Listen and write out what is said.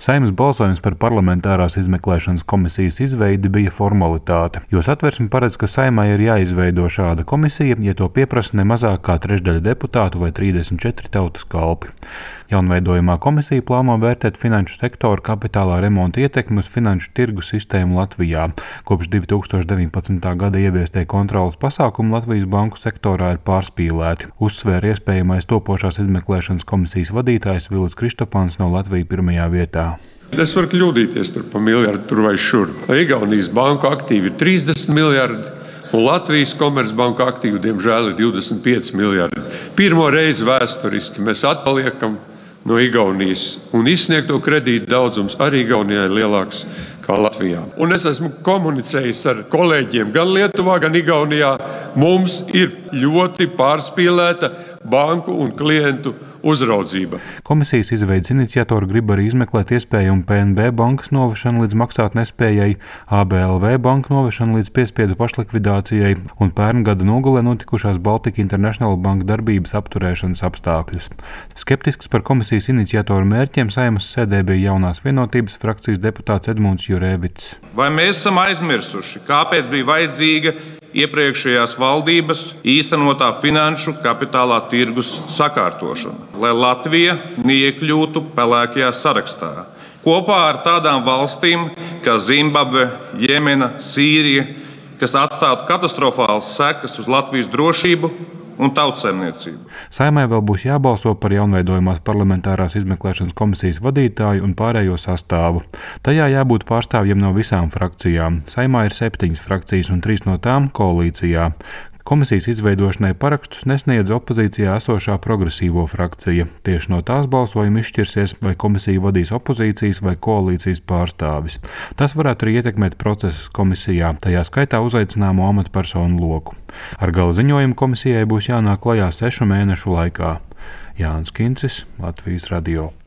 Saimas balsojums par parlamentārās izmeklēšanas komisijas izveidi bija formalitāte, jo satversme paredz, ka saimai ir jāizveido šāda komisija, ja to pieprasa ne mazāk kā trešdaļa deputātu vai 34 tautas kalpi. Jaunveidojumā komisija plāno vērtēt finanšu sektora kapitālā remonta ietekmi uz finanšu tirgu sistēmu Latvijā. Kopš 2019. gada ieviestie kontrolas pasākumi Latvijas banku sektorā ir pārspīlēti, uzsvēra iespējamais topošās izmeklēšanas komisijas vadītājs Vilis Kristopans no Latvijas pirmajā vietā. Es varu kļūdīties tur pa miljardu tur vai šur. Igaunijas banku aktīvi ir 30 miljardi. Un Latvijas komercbanka aktīvi, diemžēl, ir 25 miljardi. Pirmo reizi vēsturiski mēs atpaliekam no Igaunijas. Un izsniegto kredītu daudzums arī Igaunijā ir lielāks kā Latvijā. Un es esmu komunicējis ar kolēģiem gan Lietuvā, gan Igaunijā. Mums ir ļoti pārspīlēta banku un klientu uzraudzība. Komisijas izveidas iniciatori grib arī izmeklēt iespējumu PNB bankas novešanu līdz maksāt nespējai, ABLV banku novešanu līdz piespiedu pašlikvidācijai un pērn gada nogalē notikušās Baltika International banka darbības apturēšanas apstākļus. Skeptisks par komisijas iniciatoru mērķiem saimas sēdē bija jaunās vienotības frakcijas deputāts Edmunds Jurēvits. Vai mēs esam aizmirsuši, kāpēc bija vajadzīga iepriekšējās valdības īstenotā finanšu kapitālā tirgus sakārtošana? lai Latvija neiekļūtu pelēkajā sarakstā. Kopā ar tādām valstīm kā Zimbabve, Jemena, Sīrija, kas atstātu katastrofālas sekas uz Latvijas drošību un tautsēmniecību. Saimai vēl būs jābalso par jaunveidojumās parlamentārās izmeklēšanas komisijas vadītāju un pārējo sastāvu. Tajā jābūt pārstāvjiem no visām frakcijām. Saimā ir septiņas frakcijas un trīs no tām koalīcijā. Komisijas izveidošanai parakstus nesniedz opozīcijā esošā progresīvo frakcija. Tieši no tās balsojuma izšķirsies, vai komisiju vadīs opozīcijas vai koalīcijas pārstāvis. Tas varētu arī ietekmēt procesus komisijā, tajā skaitā uzaicināmo amatpersonu loku. Ar gala ziņojumu komisijai būs jānāk klajā sešu mēnešu laikā. Jānis Kincis, Latvijas Radio.